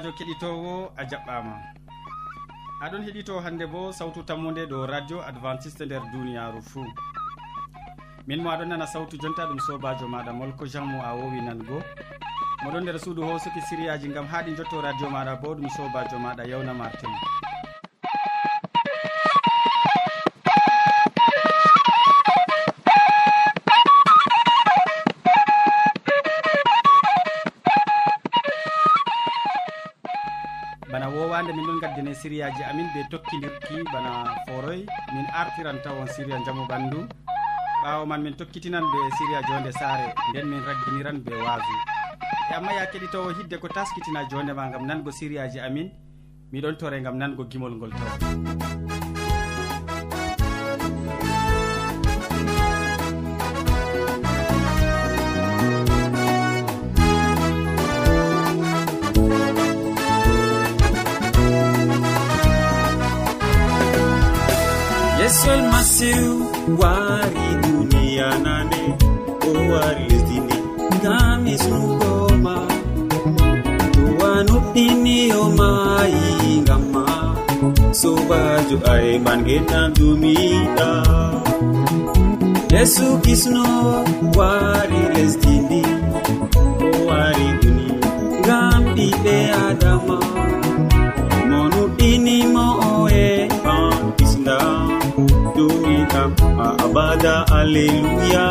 sobajo keɗitowo a jaɓɓama aɗon heɗito hande bo sawtu tammude ɗo radio adventiste nder duniyaru fou min mo aɗon nana sawtu jonta ɗum sobajo maɗa molko jean mo a wowi nango. Moɗon nder suudu hosuki siriyaji gam haɗi jotto radio maɗa bo ɗum sobajo maɗa yewna martin sériyaji amin ɓe tokkidirki bana foroy min artiran tawon séria jaamu ɓandu. Ɓawo man min tokkitinan ɓe séria jonde saare. Nden min ragginiran ɓe waasu e amma ya keɗitowo hidde ko taskitina jondema gam nango sériyaji amin. Miɗon tore gam nango gimol ngol taw yeeso almasihu wari duniya nane o wari lesdini nde ngam hisnugoma duwanuɗɗiniyoma yingam ma sobajo aemangeɗan dumiɗa yesu kisno wari lesdini o wari duni ngam ɓiɓe adama. Monuɗɗinimo ma abada alleluya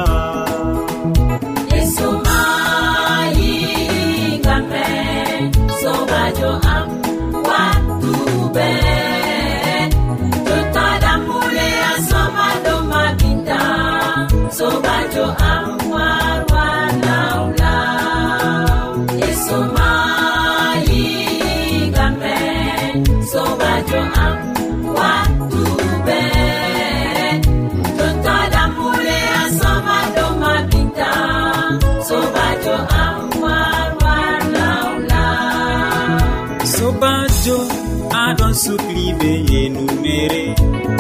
yesu mayi sobajo am wattuɓe sobajo amwarwalawlaw yesomayi gamɓe sobajo am sukli be yenumere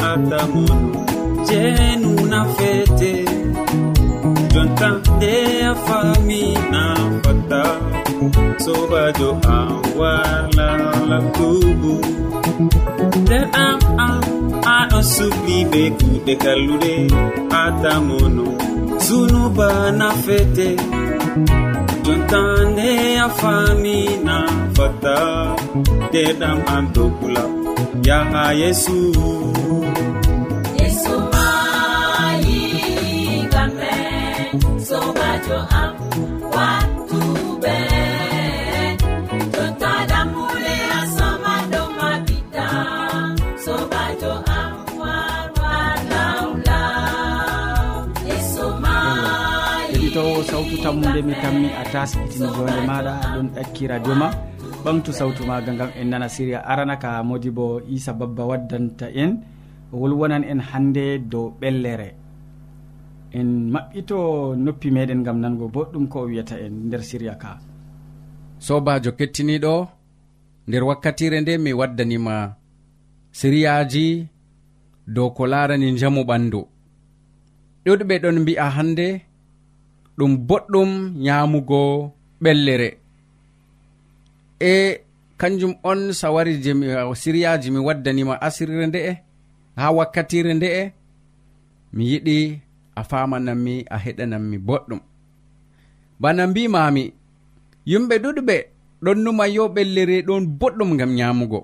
atamon jenuna fete jonta nde a fami na fata sobajo a warlala tubu nder am am aɗon sukliɓe kuɗe kallude atamono zunuba na fete jontande a famina fata deɗam an dokula yaha yesu. Yesu mayi gamme sobajo am. tammude mi tammi a taskitini jonde maɗa aɗon ɗakki radio ma. Ɓamtu sawtu maga gam en nana séria arana ka modi bo isa babba waddanta en. Wolwonan en hande dow ɓellere. En maɓɓito noppi meɗen gam nango boɗɗum ko o wiyata en nder siriya ka. Sobajo kettiniɗo nder wakkatire nde mi waddanima siriyaji dow ko larani jamu ɓandu ɗuɗɓe ɗon mbi'a hande ɗum boɗɗum nyamugo ɓellere. E kanjum on sawari jemi siryaji mi waddanima asirire nde'e ha wakkatire nde'e mi yiɗi a famananmi a heɗananmi boɗɗum. Bana mbimami yimɓe ɗuɗɓe ɗon numa yo ɓellere ɗon boɗɗum gam nyamugo.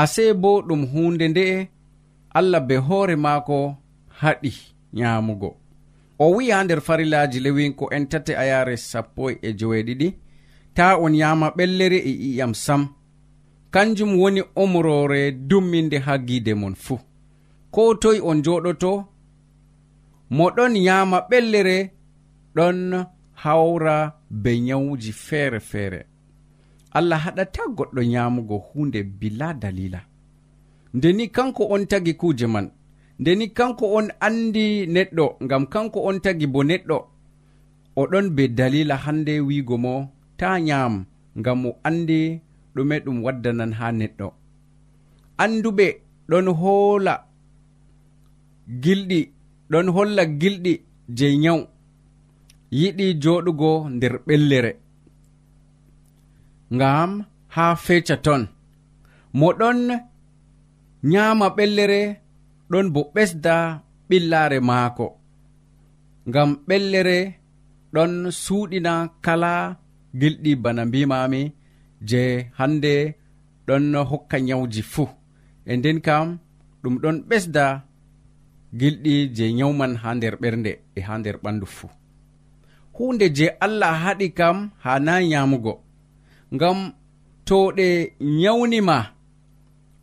Ase bo ɗum hunde nde'e allah be hoore maako haɗi nyamugo. o wi'i ha nder farillaji lewinko en tati a yare sappo e joweeɗiɗi ta on yama ɓellere e ƴiƴam sam. Kanjum woni omrore dumminde ha gide mon fuu ko toye on joɗoto mo ɗon yama ɓellere ɗon hawra be nyawuji feere feere allah haɗata goɗɗo nyamugo hunde bila dalila. Ndeni kanko on tagi kuje man ndeni kanko on andi neɗɗo ngam kanko on tagi bo neɗɗo oɗon be dalila hande wiigo mo ta nyam ngam o andi ɗume ɗum waddanan ha neɗɗo. Anduɓe ɗon hoola gilɗi ɗon holla gilɗi je nyawu yiɗi joɗugo nder ɓellere. Ngam ha feca ton mo ɗon nyama ɓellere ɗon bo ɓesda ɓillaare maako. Ngam ɓellere ɗon suuɗina kala gilɗi bana mbimami je hande ɗon hokka nyawji fuu. E nden kam ɗum ɗon ɓesda gilɗi je nyawman ha nder ɓernde e ha nder ɓandu fuu. Hunde je allah haɗi kam ha na nyamugo ngam to ɗe nyawnima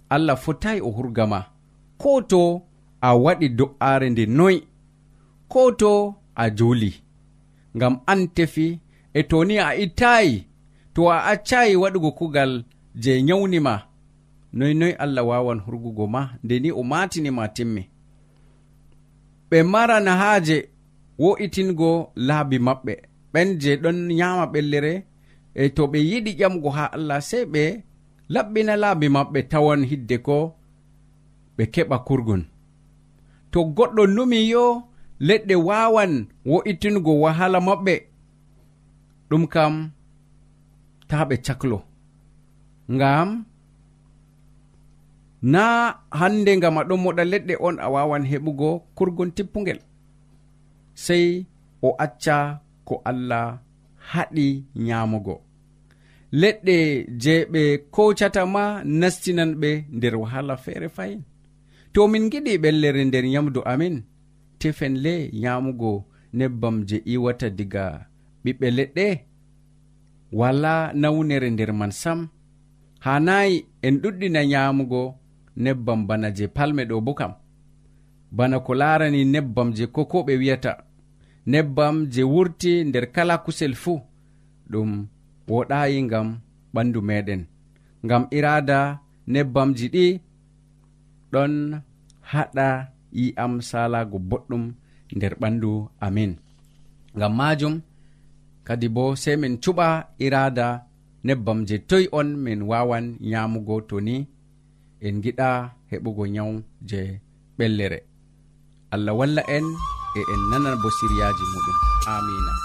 allah fotai o hurgama. ko to a waɗi do'are nde noyi ko to a juli ngam an tefi e to ni a ittayi to a accayi waɗugo kugal je nyawnima. Noynoy allah wawan hurgugo ma nde ni o matinima timmi ɓe marana haaje wo'itingo laabi maɓɓe. Ɓen je ɗon nyama ɓellere e to ɓe yiɗi ƴamgo ha allah sey ɓe laɓɓina laabi maɓɓe tawan hidde ko ɓe keɓa kurgon to goɗɗo numi yo leɗɗe wawan wo'itingo wahala maɓɓe. Ɗum kam ta ɓe caklo. Ngam na hande ngam aɗon moɗa leɗɗe on a wawan heɓugo kurgon tippugel sei o acca ko allah haɗi nyamugo. Leɗɗe je ɓe kocata ma nastinan ɓe nder wahala feere fayin. to min giɗi ɓellere nder nyamdu amin. Tefen le nyamugo nebbam je iwata diga ɓiɓɓe leɗɗe. Wala nawnere nder man sam. Hanayi en ɗuɗɗina nyamugo nebbam bana je palme ɗo bo kam. Bana ko larani nebbam je koko ɓe wiyata. Nebbam je wurti nder kala kusel fuu ɗum woɗayi ngam ɓandu meɗen. Ngam irada nebbamji ɗi ɗon haɗa yi'am salago boɗɗum nder ɓandu amin. Ngam majum kadi bo sei min cuɓa irada nebbam je toyi on min wawan nyamugo to ni en giɗa heɓugo nyawu je ɓellere. Allah walla en e en nana bo siryaji muɗum. Amina.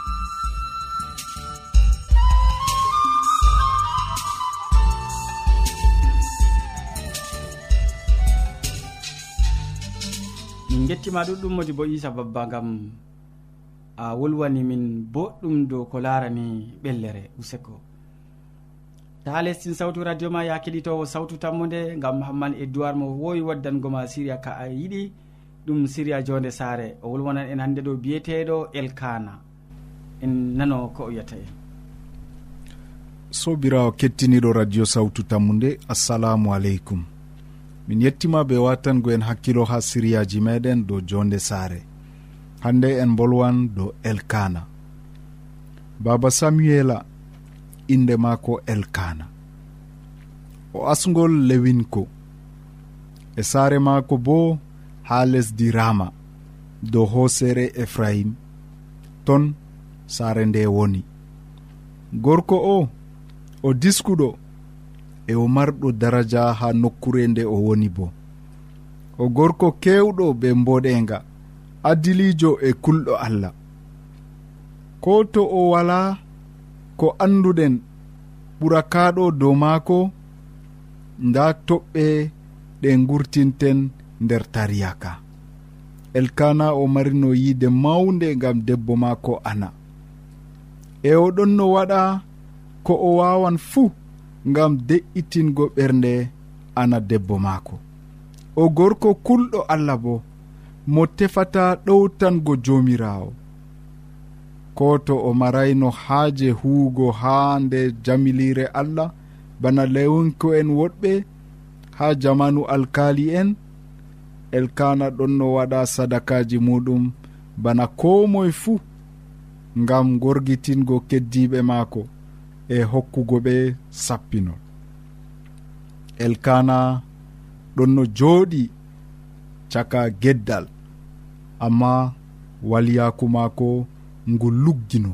Mm. min gettima ɗuɗɗum modi bo isa babba gam a wolwani min boɗɗum dow ko larani ɓellere useko. Ta lestin sawtu radio ma ya keɗitowo sawtu tammude gam hamman e duwar mo wowi waddangoma siriya ka a yiɗi ɗum siriya jonde saare. O wolwonan en hande ɗo biyeteɗo elkana en nano ko o wiyata en. Sobirawo kettiniɗo radio sawtu tammude assalamu aleykum. min yettima be watangoen hakkilo ha siriyaji meɗen dow jonde saare. Hande en bolwan dow elkana. Baba samuela inde mako elkana. O asgol lewinko. E saare mako bo ha lesdi rama dow hosere efrahim ton saare nde woni. Gorko o o diskuɗo e o marɗo daraja ha nokkure nde o woni bo. O gorko kewɗo be mboɗenga adilijo e kulɗo allah. Ko to o wala ko anduɗen ɓurakaɗo dow maako nda toɓɓe ɗe gurtinten nder tariyaka. Elkana o marino yiide mawnde gam debbo maako ana. E o ɗon no waɗa ko o wawan fuu ngam de'itingo ɓernde ana debbo maako. O gorko kulɗo allah bo mo tefata ɗowtango joomirawo ko to o marayno haaje huugo haa nde jamilire allah bana lewinko en woɗɓe ha jamanu alkali en. Elkana ɗon no waɗa sadakaji muɗum bana ko moye fuu ngam gorgitingo keddiɓe maako. e hokkugo ɓe sappinol elkana ɗon no jooɗi caka geddal amma waliyaku maako ngu luggino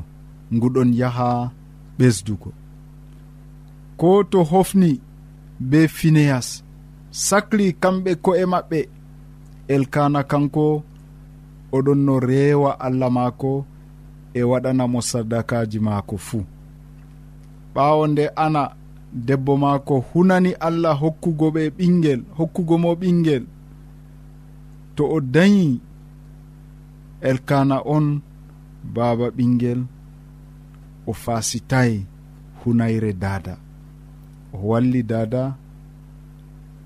ngu ɗon yaha ɓesdugo. Ko to hofni be fineyas sakli kamɓe ko'e maɓɓe elkana kanko oɗon no rewa allah maako e waɗanamo sadakaji maako fuu. ɓawo nde ana debbo maako hunani allah hokkugo ɓe ɓinguel hokkugo mo ɓinguel to o dañi elkana on baaba ɓinguel o fasitayi hunayre dada o walli dada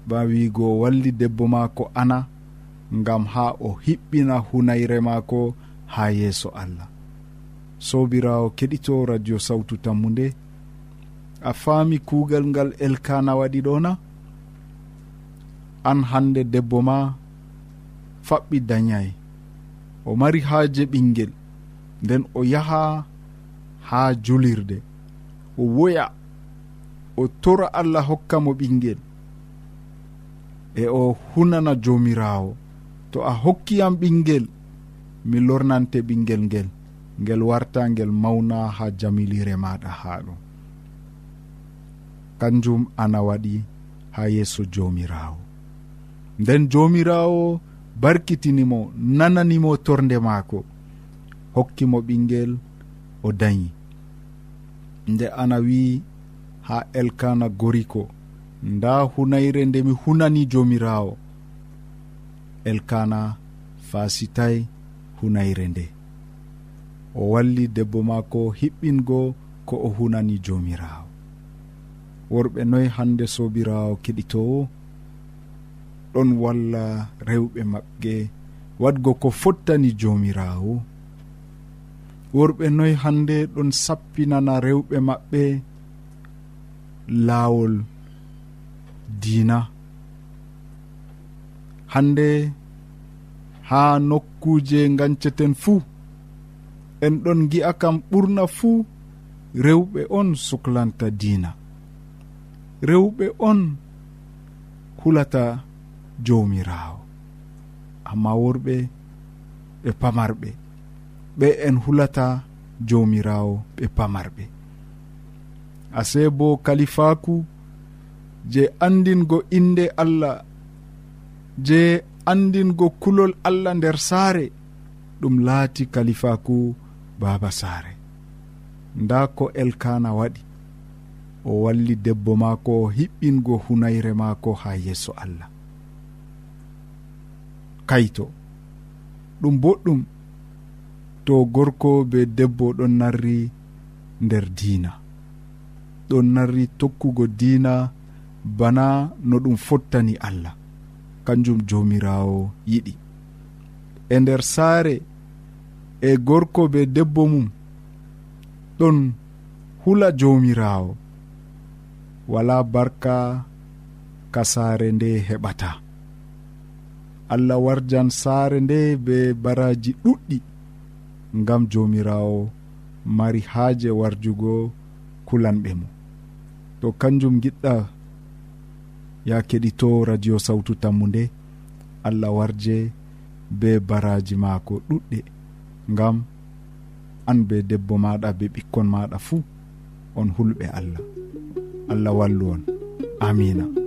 ba wiigo o walli debbo maako ana ngam ha o hiɓɓina hunayre maako ha yeeso allah. Sobirawo keɗito radio sawtu tammu nde a faami kuugal ngal elkana waɗi ɗona an hande debbo ma faɓɓi dañay. O mari haaje ɓingel nden o yaha ha julirde. O woya o tora allah hokka mo ɓingel e o hunana jomirawo to a hokkiyam ɓingel mi lornante ɓingel ngel ngel warta ngel mawna ha jamilire maɗa ha ɗum kanjum ana waɗi ha yeeso jomirawo nden jomirawo barkitinimo nananimo torde maako. Hokkimo ɓingel o dañi. Nde ana wi ha elkana goriko. Nda hunayre nde mi hunani jomirawo elkana fasitay hunayre nde. O walli debbo maako hiɓɓingo ko o hunani jomirawo worɓe noyi hande sobirawo keɗitowo ɗon walla rewɓe maɓɓe. Wadgo ko fottani jomirawo worɓe noyi hande ɗon sappinana rewɓe maɓɓe laawol diina. Hande ha nokkuje ganceten fuu en ɗon gi'a kam ɓurna fuu rewɓe on suklanta diina. rewɓe on hulata jomirawo amma worɓe ɓe pamarɓe ɓe en hulata jomirawo ɓe pamarɓe. Ase bo kalifaku je andingo inde allah je andingo kulol allah nder saare ɗum laati kalifaku baba saare. Nda ko elkana waɗi. o walli debbo maako hiɓɓingo hunayre maako ha yeeso allah. Kayto ɗum boɗɗum to gorko be debbo ɗon narri nder diina. Ɗon narri tokkugo diina bana no ɗum fottani allah. Kanjum jomirawo yiɗi. E nder saare e gorko be debbo mum ɗon hula jomirawo wala barka ka saare nde heɓata. Allah warjan saare nde be baraji ɗuɗɗi ngam jomirawo mari haaje warjugo kulanɓe mo. To kanjum giɗɗa ya keɗito radio sawtu tammu nde allah warje be baraji maako ɗuɗɗe ngam an be debbo maɗa be ɓikkon maɗa fuu on hulɓe allah. allah wallu on. Amina.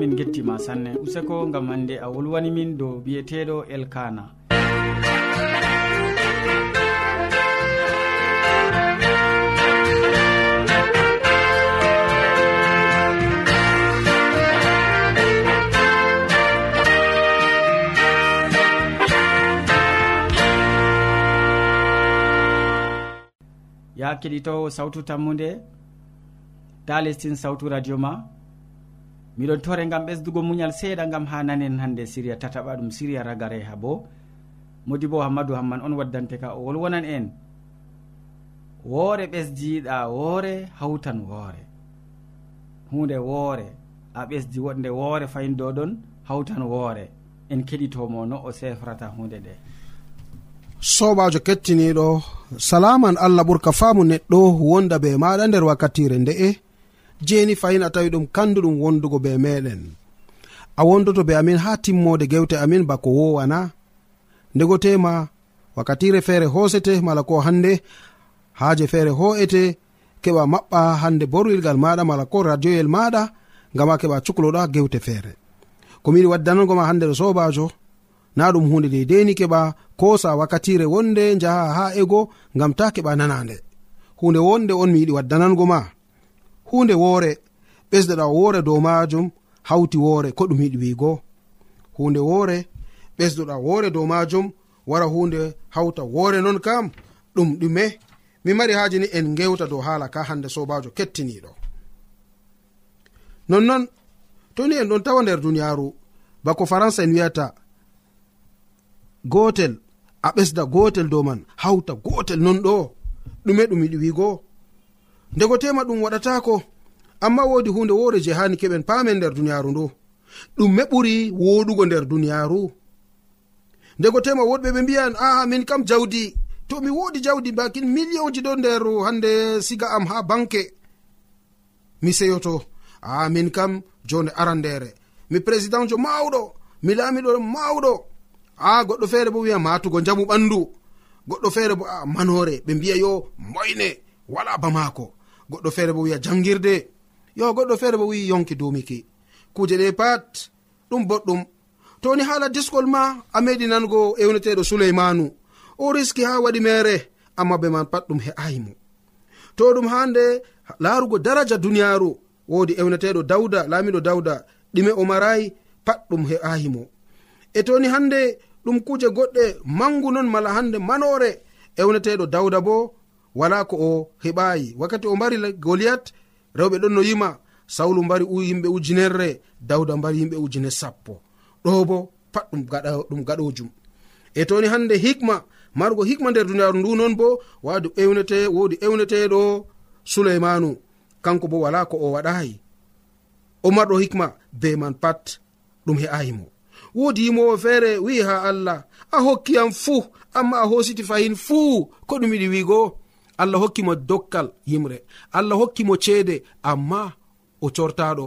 min gettima sanne. Useko gam hande a wolwani min dow biyeteɗo elkana ya keɗitowo sawtu tammude ta lestin sawtu radio ma. miɗon tore gam ɓesdugo muñal seeɗa gam ha nanen hande siriya tataɓa ɗum siriya ragareha bo. Modi bo hammadou hamman on waddante ka o wolwonan en. Woore ɓesdiɗa woore hawtan woore. Hunde woore a ɓesdi wonde woore fayindo ɗon hawtan woore. En keɗitomo no o sefrata hunde ɗe sobajo kettiniɗo salaman allah ɓurka faamu neɗɗo wonda be maɗa nder wakkatire nde'e. jeni fayin a tawi ɗum kanduɗum wondugo be meɗen. A wondoto be amin ha timmode gewte amin bako wowana. Ndego tema wakkatire feere hosete mala ko hande haaje feere ho'ete keɓa maɓɓa hande borwilgal maɗa mala ko radioyel maɗa ngama keɓa cukloɗa gewte feere. Komiɗi waddanagoma hande ɗo sobajo na ɗum hunde deideni keɓa kosa wakkatire wonde jaha ha ego ngam ta keɓa nanande. Hunde wonde on mi yiɗi waddanango ma. hunde woore ɓesdeɗa woore dow majum hawti woore ko ɗum yiɗi wiigo. Hunde woore ɓesdoɗa woore dow majum wara hunde hawta woore non kam ɗum ɗume. Mi mari haji ni en gewta dow haala ka hande sobajo kettiniɗo nonnon toni en ɗon tawa nder duniyaru bako faransa en wiyata gotel a ɓesda gotel dow man hawta gotel non ɗo ɗume ɗum yiɗi wiigo. ndego tema ɗum waɗatako amma wodi hunde wore je hani keɓen paamen nder duniyaru ndu. Ɗum me ɓuri woɗugo nder duniyaru ndego tema woɗɓe ɓe mbiyan aa min kam jawdi. To mi wodi jawdi bakin millionji ɗo nder hande siga am ha banke. Mi seyoto a min kam jonde arandere mi président jo mawɗo mi laamiɗo mawɗo a ah, goɗɗo feere bo wiya matugo jamu ɓandu goɗɗo feere bo a manore ɓe mbiya yo moyne wala bamako goɗɗo feere bo wiya jangirde. Yo goɗɗo feere bo wi yonki dumiki. Kuje ɗe pat ɗum boɗɗum. Toni haala diskol ma a meɗi nango ewneteɗo suleymanu. O riski ha waɗi mere amma be man pat ɗum he'ayimo to ɗum hande larugo daraja duniyaru wodi ewneteɗo dawda laamiɗo dawda ɗime o marayi pat ɗum he'ayimo e toni hande ɗum kuje goɗɗe mangu non mala hande manore ewneteɗo dawda bo wala ko o heɓayi wakkati o mbari goliat rewɓe ɗon no yima sawlu mbari yimɓe ujunerre dawda mbari yimɓe ujune sappo. Ɗo bo pat ɗum ɗum gaɗojum e toni hande hikma margo hikma nder duniyaru ndu non bo wadi ewnete wodi ewneteɗo suleimanu kanko bo wala ko o waɗayi o marɗo hikma be man pat ɗum he'ayimo wodi yimowo feere wi'i ha allah a hokkiyam fuu amma a hositi fayin fuu ko ɗum yiɗi wiigo allah hokkimo dokkal yimre allah hokkimo ceede amma o cortaɗo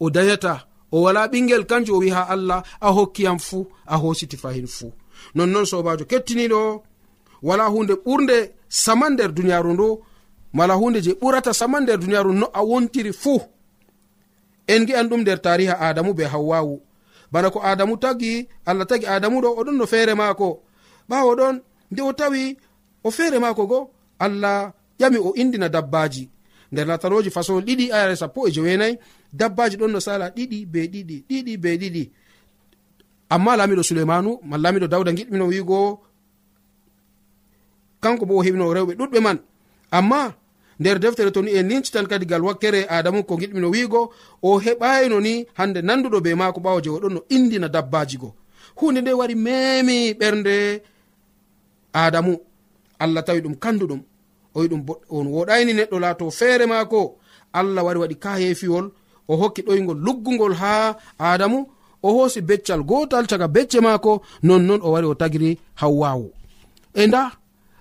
o dayata o wala ɓingel kanjum o wi ha allah a hokkiyam fuu a hositi fahin fuu. Nonnon sobajo kettiniɗo wala hunde ɓurde sama nder duniyaru ndu mala hunde je ɓurata sama nder duniyaru no a wontiri fuu. En gi'an ɗum nder tariha adamu be hawwawu bana ko adamu tagi allah tagi adamu ɗo oɗon no feere maako. Ɓawo ɗon nde o tawi o feere maako go allah ƴami o indina dabbaji. Nder latanoji façon ɗiɗi ayare sappo e joweenayi dabbaji ɗon no sala ɗiɗi be ɗiɗi ɗiɗi be ɗiɗi. Amma laamiɗo suleimanu ma laamiɗo dawda giɗmino wiigo kanko bo o heɓino rewɓe ɗuɗɓe man. Amma nder deftere to ni en lincitan kadi gal wakkere adamu ko giɗmino wiigo o heɓayno ni hande nanduɗo be maako ɓawo je oɗon no indina dabbaji go. Hunde nde wari memi ɓernde adamu. Allah tawi ɗum kanduɗum oyi ɗum on woɗayni neɗɗo laato feere maako. Allah wari waɗi ka o hokki ɗoygol luggugol ha adamu o hoosi beccal gotal caga becce maako nonnon o wari o tagiri hawwawu e nda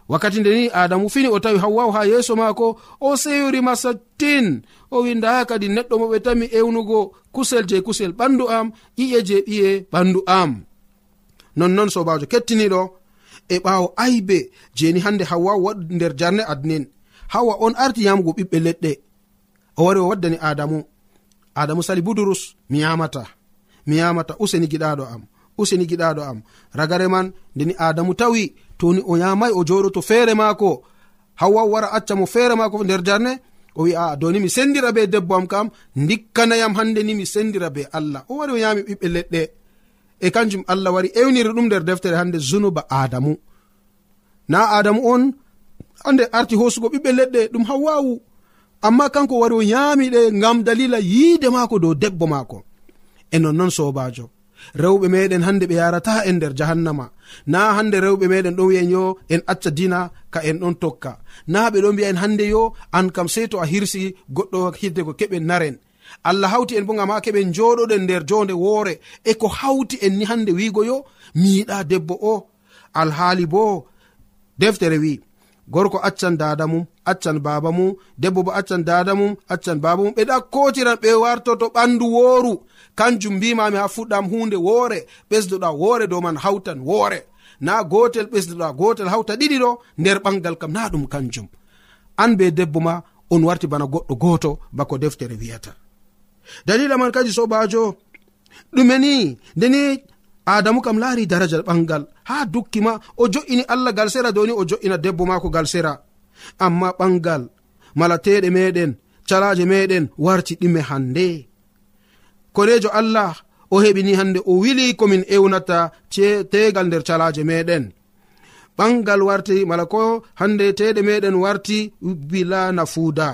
wakkati nde ni adamu fini o tawi hawwawu ha yeeso maako o sewirima masattin. O wi nda kadi neɗɗo mo ɓe tami ewnugo kusel je kusel ɓandu am ƴi'e je ɓiye ɓandu am. Nonnon sobajo kettiniɗo e ɓawo aybe jeni hande hawwa waɗu nder jarne adnen hawa on arti yamugo ɓiɓɓe leɗɗe. O wari o waddani adamu adamu sali budurus mi yamata mi yamata useni giɗaɗo am. Useni giɗaɗo am. Ragare man ndeni adamu tawi toni o yamai o joɗoto feere maako. Hawwa wara acca mo feere maako nder jarne o wi a doni mi sendira be debbo am kam dikkanayam hande ni mi sendira be allah. O wari o yami ɓiɓɓe leɗɗe. e kanjum allah wari ewniri ɗum nder deftere hande zunuba adamu. Na adamu on hande arti hosugo ɓiɓɓe leɗɗe ɗum hawwawu amma kanko wari o yaamiɗe ngam dalila yiide maako dow debbo maako. E nonnon sobajo rewɓe meɗen hande ɓe yarata en nder jahannama. Na hande rewɓe meɗen ɗon wi'en yo en acca dina ka en ɗon tokka. Na ɓe ɗon mbiya en hande yo an kam sei to a hirsi goɗɗo hidde ko keɓen naren. allah hawti en bo gam ha keɓen joɗoɗen nder jonde woore. E ko hawti en ni hande wigo yo miyiɗa debbo o. Alhaali bo deftere wi gorko accan dada mum accan baba mum debbo bo accan dada mum accan baba mum. Ɓe ɗakkotiran ɓe wartoto ɓandu wooru. Kanjum mbimami ha fuɗɗam hunde woore ɓesdoɗa woore dow man hawtan woore. Na gotel ɓesdoɗa gotel hawta ɗiɗi ɗo nder ɓangal kam na ɗum kanjum. An be debbo ma on warti bana goɗɗo goto bako deftere wiyata. dalila man kadi sobajo. Ɗumeni ndeni adamu kam laari daraja ɓangal. Ha dukki ma o jo'ini allah gal sera doni o jo'ina debbo maako gal sera. Amma ɓangal malateɗe meɗen calaje meɗen warti ɗime hande korejo allah o heɓini hande o wili komin ewnata tegal nder calaje meɗen ɓangal warti mala ko hande teɗe meɗen warti bila nafuuda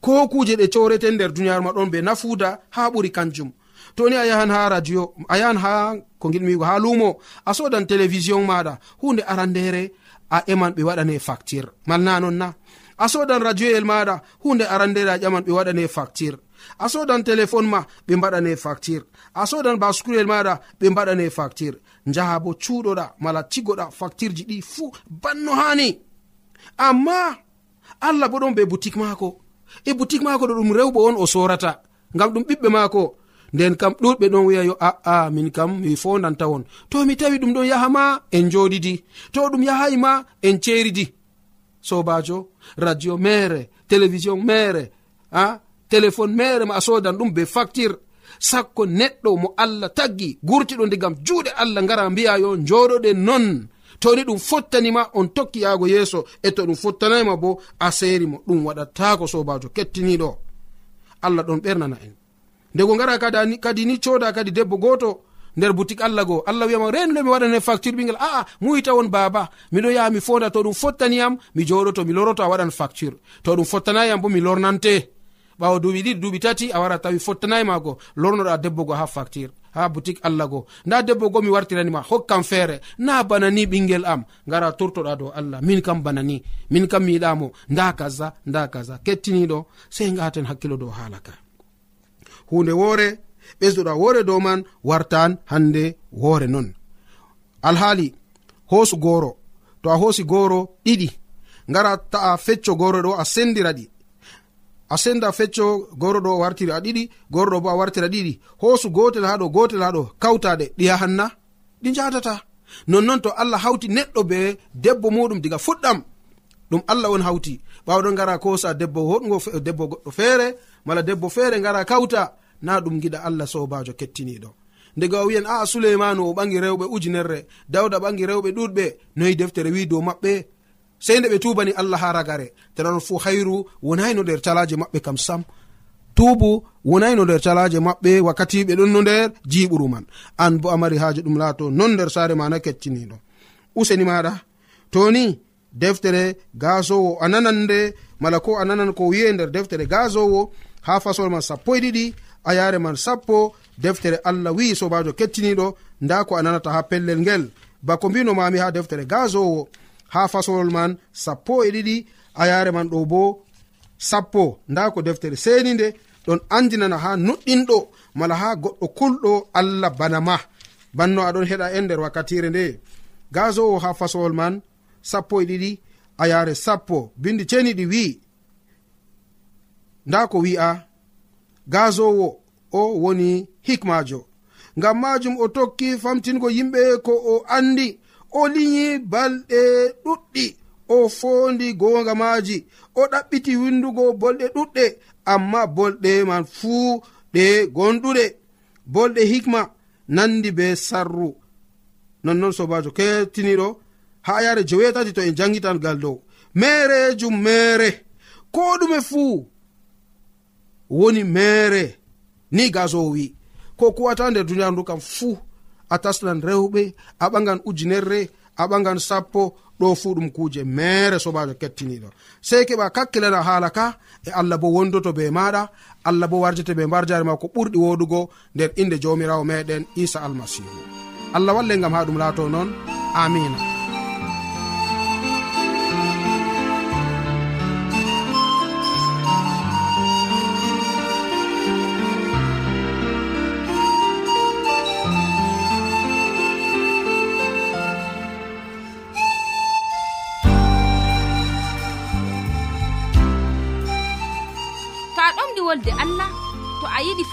ko kuje ɗe corete nder duniyaru ma ɗon be nafuda ha ɓuri kanjum. Toni a yahan ha radio a yahan ha ko gilmigo ha lumo a sodan télévision maɗa hunde arandere a eman ɓe waɗane facture malna non na. A sodan radio radioyel maɗa hunde arandere a ƴaman ɓe waɗane facture a sodan téléphone ma ɓe mbaɗane facture a sodan bascurel maɗa ɓe mbaɗane facture jaha bo cuuɗoɗa mala cigoɗa facture ji ɗi fuu banno hani amma allah bo ɗon be boutique maako. e boutique maako ɗo ɗum rewɓe on o sorata. Ngam ɗum ɓiɓɓe maako nden kam ɗuɗɓe ɗon wiya yo aa min kam mi fondanta on. To mi tawi ɗum ɗon yaha ma en joɗidi to ɗum yahayi ma en ceridi sobajo radio mere télévision mere a téléphone mere ma a sodan ɗum be facture sakko neɗɗo mo allah taggi gurtiɗo ndigam juuɗe allah ngara mbiya yo joɗoɗe non. toni ɗum fottanima on tokki yaago yeeso e to ɗum fottanayma bo aseri mo ɗum waɗatako sobajo kettiniɗo allah ɗon ɓernana en. Ndego gara kadi ni coda kadi debbo goto nder boutique allah goo allah wiyama renno mi waɗane facture ɓingel aa muyita won baba miɗo yaha mi fonda to ɗum fottaniyam mi joɗoto mi loroto a waɗan facture. To ɗum fottanayam bo mi lornante. Ɓawo duuɓi ɗiɗi duuɓi tati a wara tawi fottanayi mago lornoɗa debbo go ha facture. ha boutique allah go. Nda debbo go mi wartiranima hokkam feere. Na bana ni ɓingel am. Gara tortoɗa dow allah. Min kam bana ni min kam mi yiɗamo nda kaza nda kaza. Kettiniɗo sei gaten hakkilo dow haala ka. Hunde woore ɓesduɗa woore dow man wartan hande woore non. Alhaali hoosu gooro. To a hoosi gooro ɗiɗi. Ngara ta'a fecco gooro ɗo a sendira ɗi. a senda fecco goro ɗo wartiri a ɗiɗi goro ɗo bo a wartira ɗiɗi. Hoosu gotel ha ɗo gotel ha ɗo kawtaɗe ɗi yahanna ɗi jatata nonnoon to allah hawti neɗɗo be debbo muɗum diga fuɗɗam. Ɗum allah on hawti. Ɓawɗon gara kosa debbo hoɗgo debbo goɗɗo feere mala debbo feere gara kawta na ɗum giɗa allah sobajo kettiniɗo. Ndega o wiyan aa suleimanu o ɓangi rewɓe ujunerre dawda ɓangi rewɓe ɗuɗɓe. Noyi deftere wi dow maɓɓe. sei nde ɓe tubani allah ha ragare. Tenanon fu hayru wonayno nder calaje maɓɓe kam sam. Tubu wonayno nder calaje maɓɓe wakkati ɓe ɗon no nder jiɓuru man. An bo amari haji ɗum laato non nder saare mana na useni maɗa toni deftere gasowo a nanan nde mala ko a nanan ko wiye nder deftere gasowo ha fasol man sappo e ɗiɗi a yare man sappo deftere allah wi'i sobajo kettiniɗo nda ko a nanata ha pellel ngel. Bako mbinomami ha deftere gasowo ha fasolol man sappo e ɗiɗi. A yare man ɗo bo sappo. Nda ko deftere seni nde ɗon andinana ha nuɗɗinɗo mala ha goɗɗo kulɗo allah bana ma. Banno aɗon heɗa en nder wakkatire nde. Gasowo ha fasowol man sappo e ɗiɗi a yare sappo. Bindi ceniɗi wi'i. Nda ko wi'a gasowo o woni hikmajo. Ngam majum o tokki famtingo yimɓe ko o andi o liyi balɗe ɗuɗɗi o fondi gonga maaji o ɗaɓɓiti windugo bolɗe ɗuɗɗe amma bolɗe man fuu ɗe gonɗuɗe bolɗe hikma nandi be sarru. Nonnon sobajo kettiniɗo ha yare jewetati to en jangitangal dow. Merejum mere ko ɗume fuu woni mere ni gasowo wi ko kuwata nder duniyaru ndu kam fuu a taslan rewɓe a ɓagan ujunerre a ɓagan sappo ɗo fu ɗum kuje mere sobajo kettiniɗo. Sei keɓa kakkilana haala ka e allah bo wondoto be maɗa allah bo warjete be mbar jare ma ko ɓurɗi woɗugo nder inde jamirawo meɗen isa almasihu. Allah walle gam ha ɗum laato noon amina.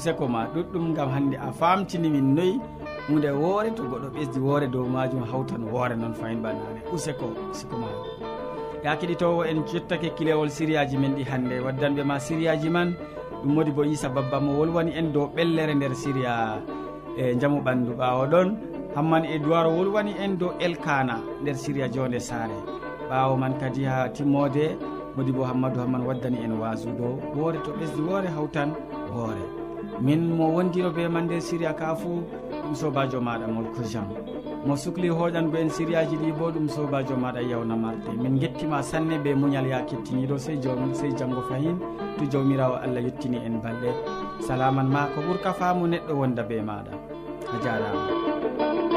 useko ma ɗuɗɗum gam hande a famtinimin noyi. Hunde woore to goɗɗo ɓesdi woore dow majum hawtan woore noon fayin banane useko useko ma. Ya keɗitowo en jottake kilewol siriyaji men ɗi hande waddanɓe ma siriyaji man ɗum modi bo isa babba mo wolwani en dow ɓellere nder siriya e jaamu ɓandu ɓawo ɗon. Hamman e duwaro wolwani en dow elkana nder siriya jonde saare. Ɓawo man kadi ha timmode modi bo hammadou hamman waddani en wasu dow woore to ɓesdi woore hawtan woore. min mo wondino be man nder siriya ka fuu ɗum sobajo maɗa molko jean mo sukli hoɗango en siriyaji ɗi bo ɗum sobajo maɗa yawna marde min gettima sanne be muñal ya kettiniɗo sey jom sey janggo fayin to jawmirawo allah yettini en balɗe. Salaman ma ko ɓuurka faamu neɗɗo wonda be maɗa. A jarama.